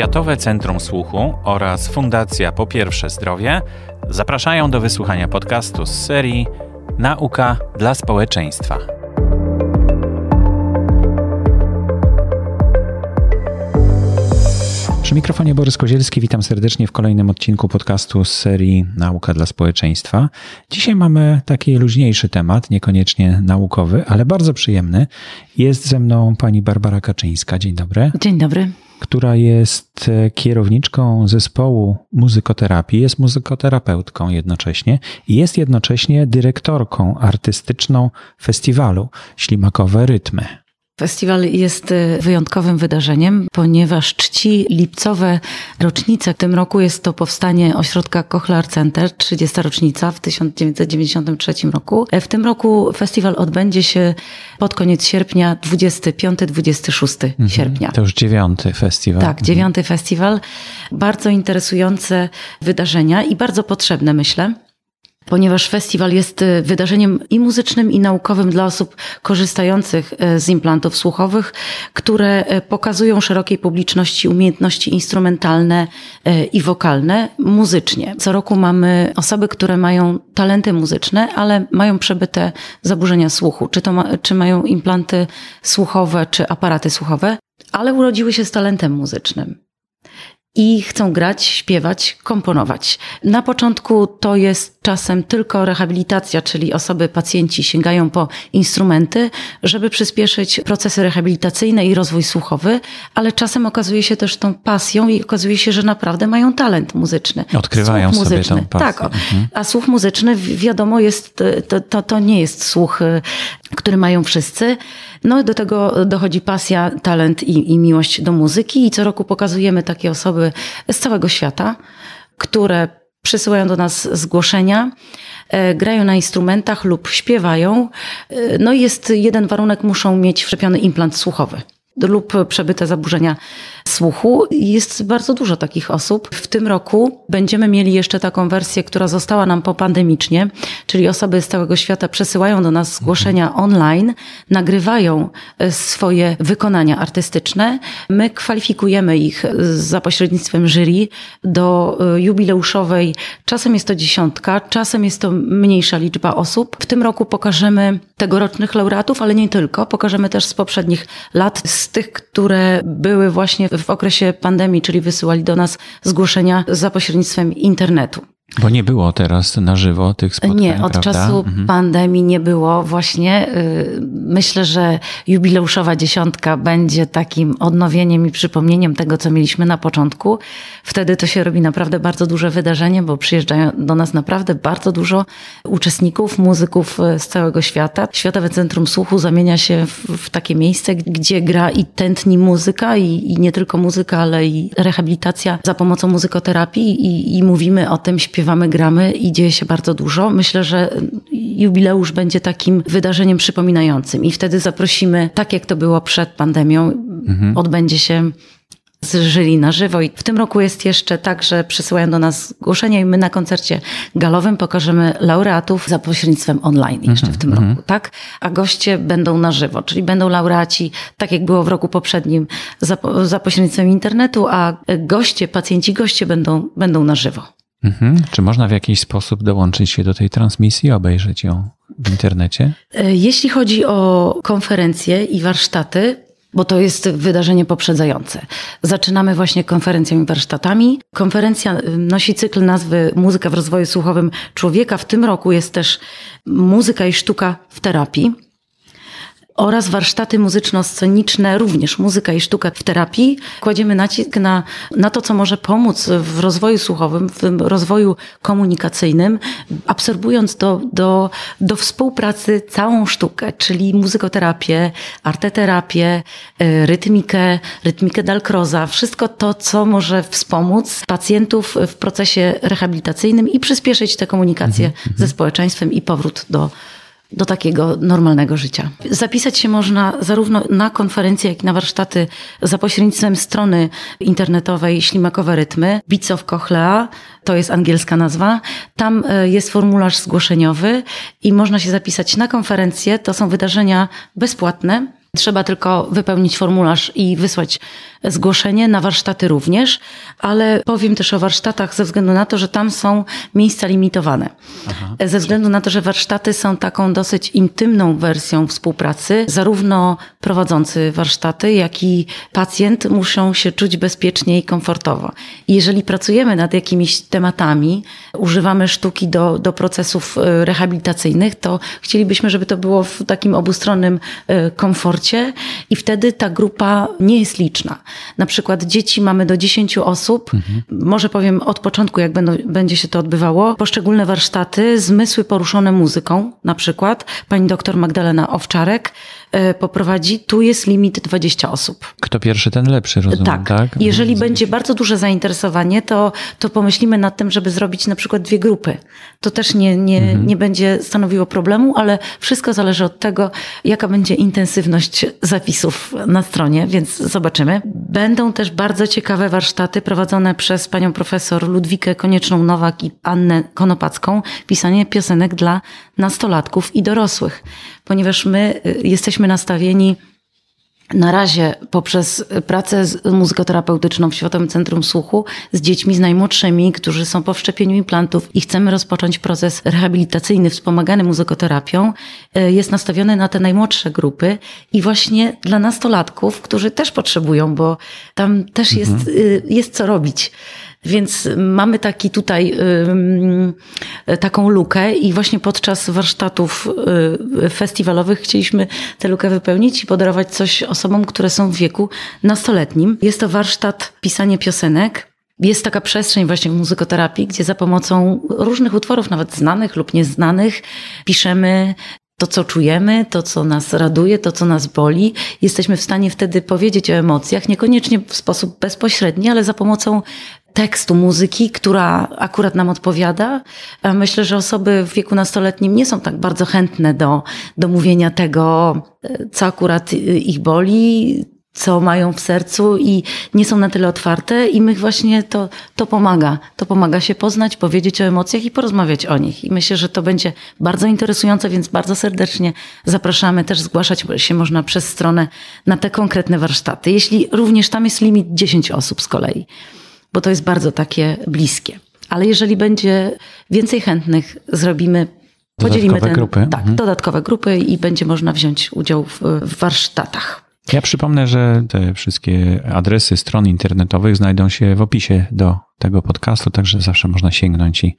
Światowe Centrum Słuchu oraz Fundacja Po Pierwsze Zdrowie zapraszają do wysłuchania podcastu z serii Nauka dla społeczeństwa. Przy mikrofonie Borys Kozielski, witam serdecznie w kolejnym odcinku podcastu z serii Nauka dla społeczeństwa. Dzisiaj mamy taki luźniejszy temat, niekoniecznie naukowy, ale bardzo przyjemny. Jest ze mną pani Barbara Kaczyńska. Dzień dobry. Dzień dobry. Która jest kierowniczką zespołu muzykoterapii, jest muzykoterapeutką jednocześnie i jest jednocześnie dyrektorką artystyczną festiwalu Ślimakowe Rytmy. Festiwal jest y, wyjątkowym wydarzeniem, ponieważ czci lipcowe rocznice. W tym roku jest to powstanie ośrodka Kochlear Center, 30. rocznica w 1993 roku. W tym roku festiwal odbędzie się pod koniec sierpnia, 25-26 mhm. sierpnia. To już dziewiąty festiwal. Tak, dziewiąty mhm. festiwal. Bardzo interesujące wydarzenia i bardzo potrzebne, myślę ponieważ festiwal jest y, wydarzeniem i muzycznym, i naukowym dla osób korzystających y, z implantów słuchowych, które y, pokazują szerokiej publiczności umiejętności instrumentalne i wokalne muzycznie. Co roku mamy osoby, które mają talenty muzyczne, ale mają przebyte zaburzenia słuchu, czy, to ma, czy mają implanty słuchowe, czy aparaty słuchowe, ale urodziły się z talentem muzycznym i chcą grać, śpiewać, komponować. Na początku to jest czasem tylko rehabilitacja, czyli osoby, pacjenci sięgają po instrumenty, żeby przyspieszyć procesy rehabilitacyjne i rozwój słuchowy, ale czasem okazuje się też tą pasją i okazuje się, że naprawdę mają talent muzyczny. Odkrywają słuch sobie muzyczny. tą pasję. Tak, mhm. a słuch muzyczny wiadomo jest, to, to, to nie jest słuch, y, który mają wszyscy. No do tego dochodzi pasja, talent i, i miłość do muzyki i co roku pokazujemy takie osoby z całego świata, które przysyłają do nas zgłoszenia, e, grają na instrumentach lub śpiewają. E, no i jest jeden warunek, muszą mieć wszczepiony implant słuchowy lub przebyte zaburzenia słuchu. Jest bardzo dużo takich osób. W tym roku będziemy mieli jeszcze taką wersję, która została nam popandemicznie, czyli osoby z całego świata przesyłają do nas zgłoszenia online, nagrywają e, swoje wykonania artystyczne. My kwalifikujemy ich za pośrednictwem jury do e, jubileuszowej. Czasem jest to dziesiątka, czasem jest to mniejsza liczba osób. W tym roku pokażemy tegorocznych laureatów, ale nie tylko. Pokażemy też z poprzednich lat, z tych, które były właśnie w okresie pandemii, czyli wysyłali do nas zgłoszenia za pośrednictwem internetu. Bo nie było teraz na żywo tych spotkań, Nie, od prawda? czasu mhm. pandemii nie było właśnie. Y, myślę, że jubileuszowa dziesiątka będzie takim odnowieniem i przypomnieniem tego, co mieliśmy na początku. Wtedy to się robi naprawdę bardzo duże wydarzenie, bo przyjeżdżają do nas naprawdę bardzo dużo uczestników, muzyków y, z całego świata. Światowe Centrum Słuchu zamienia się w, w takie miejsce, gdzie gra i tętni muzyka i, i, nie tylko muzyka, ale i rehabilitacja za pomocą muzykoterapii i, i mówimy o tym, śpiewamy śpiewamy, gramy i dzieje się bardzo dużo. Myślę, że jubileusz będzie takim wydarzeniem przypominającym i wtedy zaprosimy, tak jak to było przed pandemią, mhm. odbędzie się z jury na żywo. I w tym roku jest jeszcze tak, że przysyłają do nas zgłoszenia i my na koncercie galowym pokażemy laureatów za pośrednictwem online jeszcze w tym mm -hmm. roku, tak? A goście będą na żywo, czyli będą laureaci, tak jak było w roku poprzednim, za, za pośrednictwem internetu, a goście, pacjenci goście będą, będą na żywo. Mhm. Czy można w jakiś sposób dołączyć się do tej transmisji, obejrzeć ją w internecie? E, jeśli chodzi o konferencje i warsztaty, bo to jest wydarzenie poprzedzające. Zaczynamy właśnie konferencją i warsztatami. Konferencja y, nosi cykl nazwy Muzyka w rozwoju słuchowym człowieka. W tym roku jest też muzyka i sztuka w terapii oraz warsztaty muzyczno-sceniczne, również muzyka i sztuka w terapii. Kładziemy nacisk na, na to, co może pomóc w rozwoju słuchowym, w rozwoju komunikacyjnym, absorbując do, do, do współpracy całą sztukę, czyli muzykoterapię, arteterapię, e, rytmikę, rytmikę Dalkroza, wszystko to, co może wspomóc pacjentów w procesie rehabilitacyjnym i przyspieszyć tę komunikację mhm, mhm. ze społeczeństwem i powrót do do takiego normalnego życia. Zapisać się można zarówno na konferencje, jak i na warsztaty za pośrednictwem strony internetowej Ślimakowe Rytmy, Beats of Cochlea, to jest angielska nazwa. Tam e, jest formularz zgłoszeniowy i można się zapisać na konferencje. To są wydarzenia bezpłatne Trzeba tylko wypełnić formularz i wysłać zgłoszenie, na warsztaty również, ale powiem też o warsztatach ze względu na to, że tam są miejsca limitowane. Aha. Ze względu na to, że warsztaty są taką dosyć intymną wersją współpracy, zarówno prowadzący warsztaty, jak i pacjent muszą się czuć bezpiecznie i komfortowo. Jeżeli pracujemy nad jakimiś tematami, używamy sztuki do, do procesów e, rehabilitacyjnych, to chcielibyśmy, żeby to było w takim obustronnym e, komforcie i wtedy ta grupa nie jest liczna. Na przykład dzieci mamy do 10 osób. Mhm. Może powiem od początku, jak będą, będzie się to odbywało. Poszczególne warsztaty, zmysły poruszone muzyką, na przykład. Pani doktor Magdalena Owczarek poprowadzi, tu jest limit 20 osób. Kto pierwszy, ten lepszy, rozumiem, tak? tak? Jeżeli będzie bardzo duże zainteresowanie, to, to pomyślimy nad tym, żeby zrobić na przykład dwie grupy. To też nie, nie, mhm. nie będzie stanowiło problemu, ale wszystko zależy od tego, jaka będzie intensywność zapisów na stronie, więc zobaczymy. Będą też bardzo ciekawe warsztaty prowadzone przez panią profesor Ludwikę Konieczną-Nowak i Annę Konopacką, pisanie piosenek dla nastolatków i dorosłych, ponieważ my y, jesteśmy nastawieni na razie poprzez pracę muzykoterapeutyczną w Światowym Centrum Słuchu z dziećmi, z najmłodszymi, którzy są po wszczepieniu implantów i chcemy rozpocząć proces rehabilitacyjny wspomagany muzykoterapią, y, jest nastawiony na te najmłodsze grupy i właśnie dla nastolatków, którzy też potrzebują, bo tam też jest, mhm. Y, jest co robić. Więc mamy taki tutaj taką lukę i właśnie podczas warsztatów y, festiwalowych chcieliśmy tę lukę wypełnić i podarować coś osobom, które są w wieku nastoletnim. Jest to warsztat pisania piosenek, jest taka przestrzeń właśnie w muzykoterapii, gdzie za pomocą różnych utworów, nawet znanych lub nieznanych, piszemy to, co czujemy, to, co nas raduje, to, co nas boli. Jesteśmy w stanie wtedy powiedzieć o emocjach, niekoniecznie w sposób bezpośredni, ale za pomocą tekstu, muzyki, która akurat nam odpowiada. Myślę, że osoby w wieku nastoletnim nie są tak bardzo chętne do, do mówienia tego, co akurat ich boli, co mają w sercu i nie są na tyle otwarte i my właśnie to, to pomaga. To pomaga się poznać, powiedzieć o emocjach i porozmawiać o nich. I myślę, że to będzie bardzo interesujące, więc bardzo serdecznie zapraszamy. Też zgłaszać się można przez stronę na te konkretne warsztaty. Jeśli również tam jest limit 10 osób z kolei bo to jest bardzo takie bliskie. Ale jeżeli będzie więcej chętnych, zrobimy Podzielimy ten, grupy. Tak, mhm. dodatkowe grupy i będzie można wziąć udział w, w, warsztatach. Ja przypomnę, że te wszystkie adresy stron internetowych znajdą się w opisie do tego podcastu, także zawsze można sięgnąć i,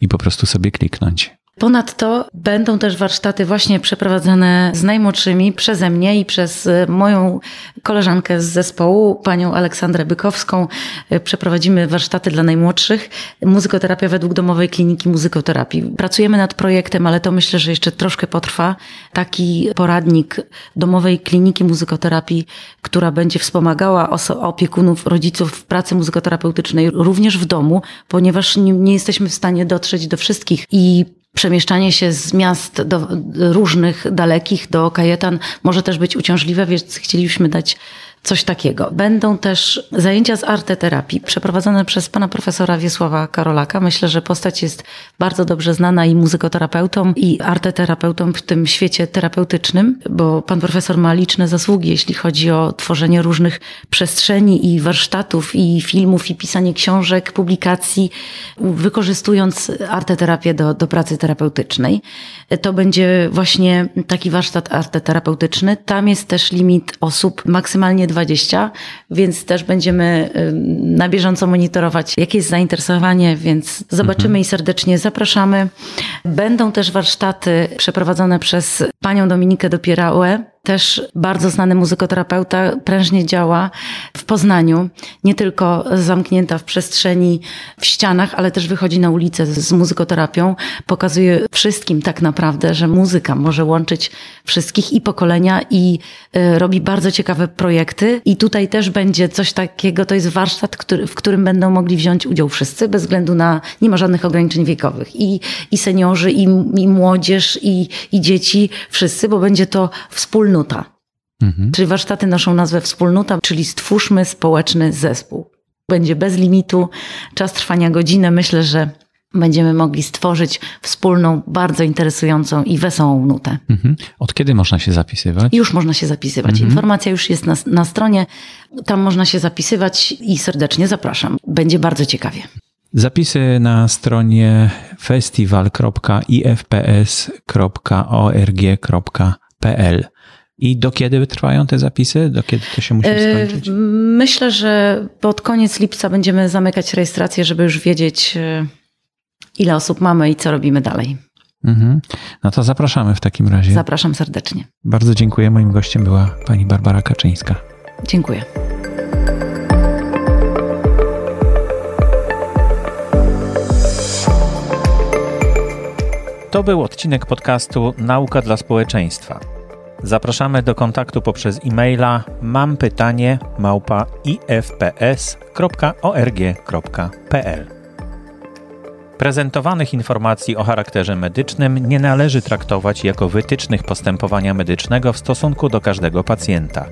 i po prostu sobie kliknąć. Ponadto będą też warsztaty właśnie przeprowadzone z najmłodszymi przeze mnie i przez e, moją koleżankę z zespołu, panią Aleksandrę Bykowską. E, przeprowadzimy warsztaty dla najmłodszych. Muzykoterapia według domowej kliniki muzykoterapii. Pracujemy nad projektem, ale to myślę, że jeszcze troszkę potrwa. Taki poradnik domowej kliniki muzykoterapii, która będzie wspomagała opiekunów, rodziców w pracy muzykoterapeutycznej również w domu, ponieważ nie, nie jesteśmy w stanie dotrzeć do wszystkich i przemieszczanie się z miast do różnych, dalekich do Kajetan może też być uciążliwe, więc chcielibyśmy dać coś takiego. Będą też zajęcia z arteterapii przeprowadzone przez pana profesora Wiesława Karolaka. Myślę, że postać jest bardzo dobrze znana i muzykoterapeutą, i arteterapeutą w tym świecie terapeutycznym, bo pan profesor ma liczne zasługi, jeśli chodzi o tworzenie różnych przestrzeni i warsztatów, i filmów, i pisanie książek, publikacji, wykorzystując arteterapię do, do pracy terapeutycznej. To będzie właśnie taki warsztat arteterapeutyczny. Tam jest też limit osób maksymalnie 20, więc też będziemy na bieżąco monitorować, jakie jest zainteresowanie, więc zobaczymy mhm. i serdecznie zapraszamy. Będą też warsztaty przeprowadzone przez panią Dominikę Dopierałę, też bardzo znany muzykoterapeuta, prężnie działa w Poznaniu, nie tylko zamknięta w przestrzeni, w ścianach, ale też wychodzi na ulicę z, muzykoterapią. Pokazuje wszystkim tak naprawdę, że muzyka może łączyć wszystkich i pokolenia i y, robi bardzo ciekawe projekty. I tutaj też będzie coś takiego, to jest warsztat, który, w którym będą mogli wziąć udział wszyscy, bez względu na, nie ma żadnych ograniczeń wiekowych. I, i seniorzy, i, i młodzież, i, i dzieci, wszyscy, bo będzie to wspólny wspólnota. Mhm. Czyli warsztaty noszą nazwę wspólnota, czyli stwórzmy społeczny zespół. Będzie bez limitu, czas trwania godzinę. Myślę, że będziemy mogli stworzyć wspólną, bardzo interesującą i wesołą nutę. Mhm. Od kiedy można się zapisywać? Już można się zapisywać. Mhm. Informacja już jest na, na stronie. Tam można się zapisywać i serdecznie zapraszam. Będzie bardzo ciekawie. Zapisy na stronie festiwal.ifps.org.pl. I do kiedy trwają te zapisy? Do kiedy to się musi e, skończyć? Myślę, że pod koniec lipca będziemy zamykać rejestrację, żeby już wiedzieć, e, ile osób mamy i co robimy dalej. Mhm. No to zapraszamy w takim razie. Zapraszam serdecznie. Bardzo dziękuję. Moim gościem była pani Barbara Kaczyńska. Dziękuję. To był odcinek podcastu Nauka dla społeczeństwa. Zapraszamy do kontaktu poprzez e-maila mam pytanie ifps.org.pl. Prezentowanych informacji o charakterze medycznym nie należy traktować jako wytycznych postępowania medycznego w stosunku do każdego pacjenta.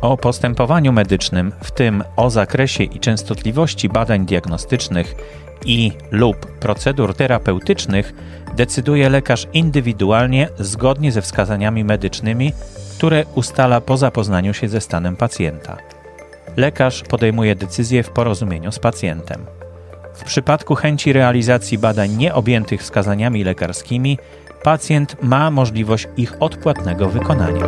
O postępowaniu medycznym, w tym o zakresie i częstotliwości badań diagnostycznych i lub procedur terapeutycznych decyduje lekarz indywidualnie zgodnie ze wskazaniami medycznymi, które ustala po zapoznaniu się ze stanem pacjenta. Lekarz podejmuje decyzję w porozumieniu z pacjentem. W przypadku chęci realizacji badań nieobjętych wskazaniami lekarskimi, pacjent ma możliwość ich odpłatnego wykonania.